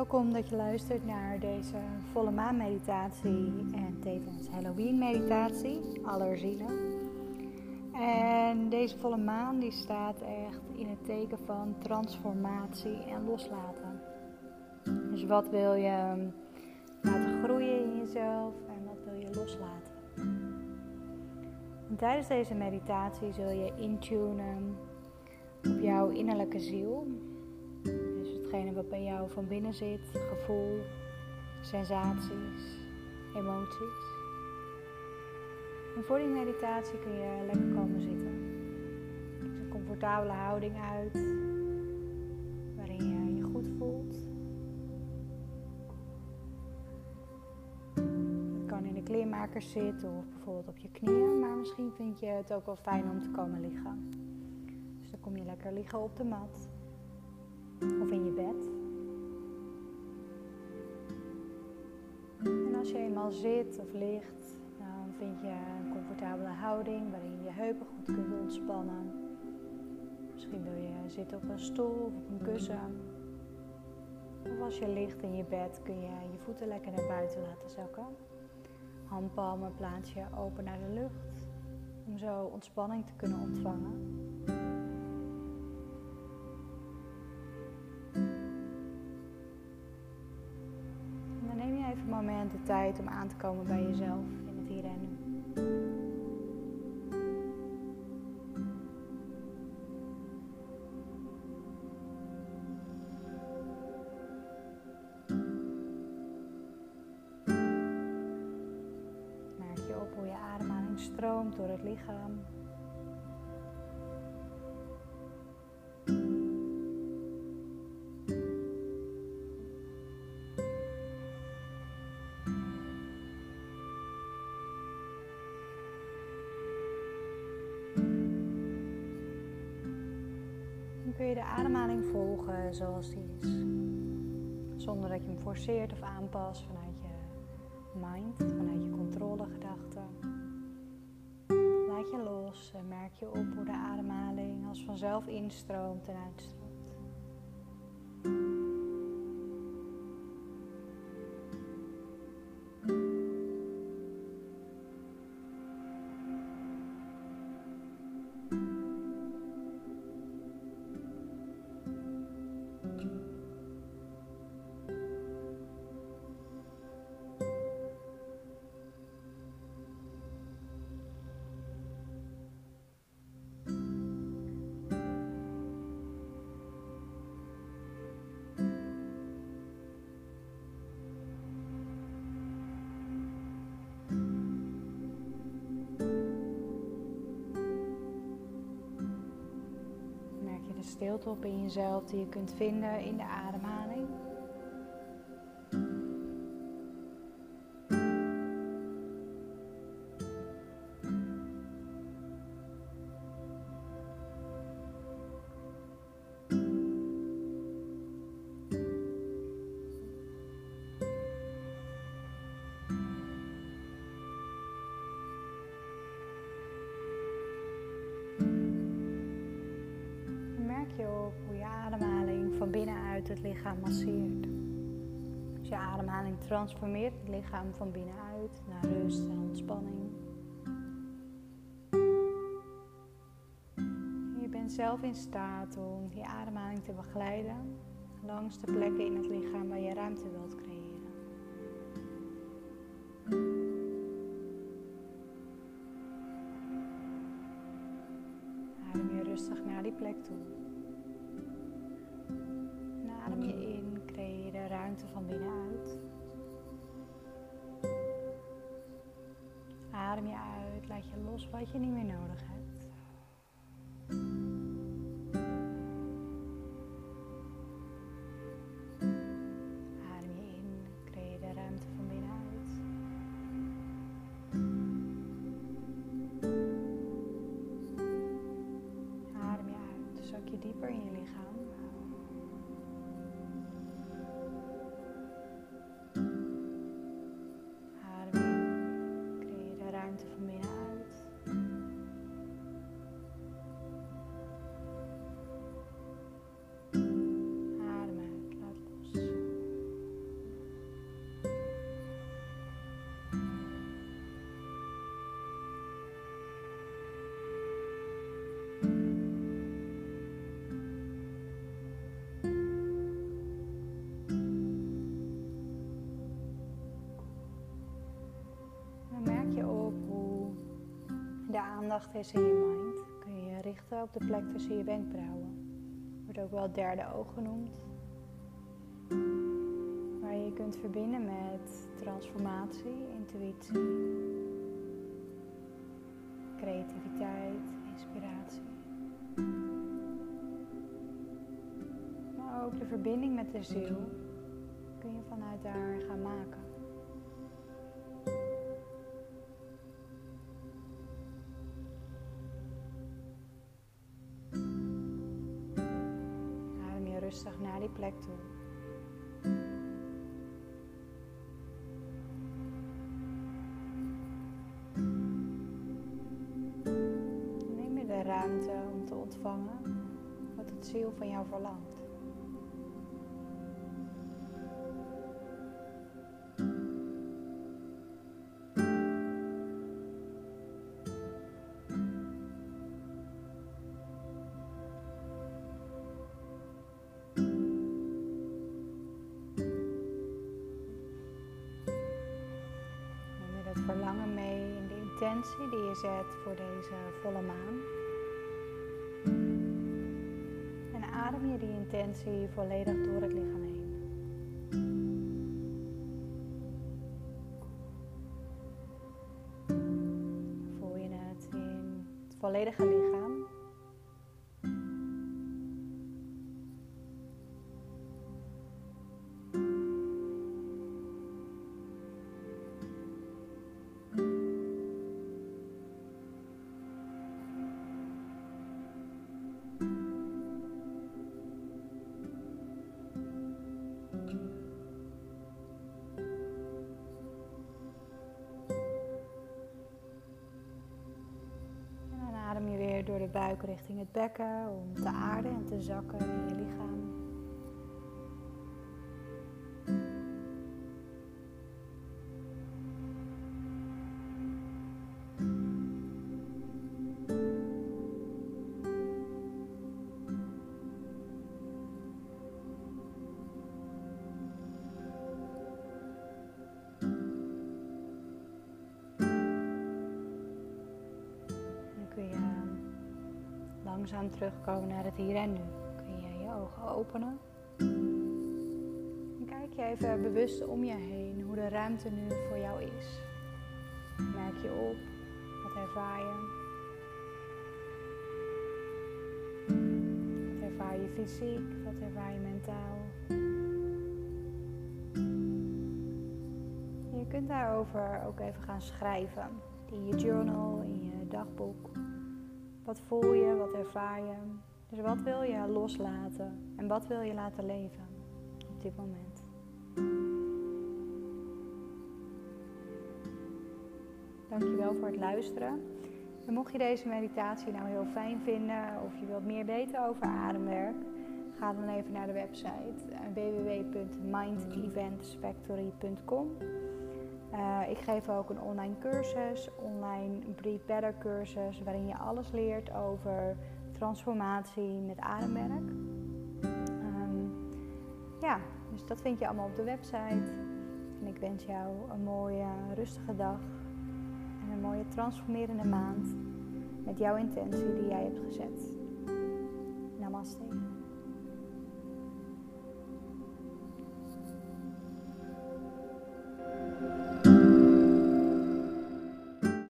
Welkom dat je luistert naar deze volle maan meditatie en tevens Halloween meditatie, allerzielen. En deze volle maan die staat echt in het teken van transformatie en loslaten. Dus wat wil je laten groeien in jezelf en wat wil je loslaten? En tijdens deze meditatie zul je intunen op jouw innerlijke ziel wat bij jou van binnen zit, gevoel, sensaties, emoties. En voor die meditatie kun je lekker komen zitten. Kies een comfortabele houding uit, waarin je je goed voelt. Het kan in de kleermakers zitten of bijvoorbeeld op je knieën, maar misschien vind je het ook wel fijn om te komen liggen. Dus dan kom je lekker liggen op de mat of in je bed. Je eenmaal zit of ligt, dan vind je een comfortabele houding waarin je je heupen goed kunt ontspannen. Misschien wil je zitten op een stoel of op een kussen. Of als je ligt in je bed kun je je voeten lekker naar buiten laten zakken. Handpalmen plaats je open naar de lucht om zo ontspanning te kunnen ontvangen. De tijd om aan te komen bij jezelf in het hier en nu. Merk je op hoe je ademhaling stroomt door het lichaam. Ademhaling volgen zoals die is. Zonder dat je hem forceert of aanpast vanuit je mind, vanuit je controlegedachten. Laat je los en merk je op hoe de ademhaling als vanzelf instroomt en uitstroomt. Stilte op in jezelf die je kunt vinden in de ademhaling. Het lichaam masseert. Dus je ademhaling transformeert het lichaam van binnenuit naar rust en ontspanning. Je bent zelf in staat om je ademhaling te begeleiden langs de plekken in het lichaam waar je ruimte wilt creëren. Adem je rustig naar die plek toe. van binnenuit. Adem je uit, laat je los wat je niet meer nodig hebt. Adem je in, creëer de ruimte van binnenuit. Adem je uit, zak je dieper in je lichaam. for me now. Aandacht is in je mind, kun je je richten op de plek tussen je wenkbrauwen. Wordt ook wel derde oog genoemd. Waar je je kunt verbinden met transformatie, intuïtie, creativiteit, inspiratie. Maar ook de verbinding met de ziel kun je vanuit daar gaan maken. Rustig naar die plek toe. Neem je de ruimte om te ontvangen wat het ziel van jou verlangt. Intentie die je zet voor deze volle maan. En adem je die intentie volledig door het lichaam heen. Voel je het in het volledige lichaam. Door de buik richting het bekken om te aarden en te zakken in je lichaam. Langzaam terugkomen naar het hier en nu. Kun je je ogen openen. En kijk je even bewust om je heen hoe de ruimte nu voor jou is. Merk je op, wat ervaar je? Wat ervaar je fysiek, wat ervaar je mentaal? Je kunt daarover ook even gaan schrijven in je journal, in je dagboek. Wat voel je? Wat ervaar je? Dus wat wil je loslaten en wat wil je laten leven op dit moment? Dankjewel voor het luisteren. En mocht je deze meditatie nou heel fijn vinden of je wilt meer weten over ademwerk, ga dan even naar de website www.mindeventspectory.com. Uh, ik geef ook een online cursus, online Breathe Better cursus, waarin je alles leert over transformatie met ademwerk. Um, ja, dus dat vind je allemaal op de website. En ik wens jou een mooie, rustige dag en een mooie transformerende maand met jouw intentie die jij hebt gezet. Namaste.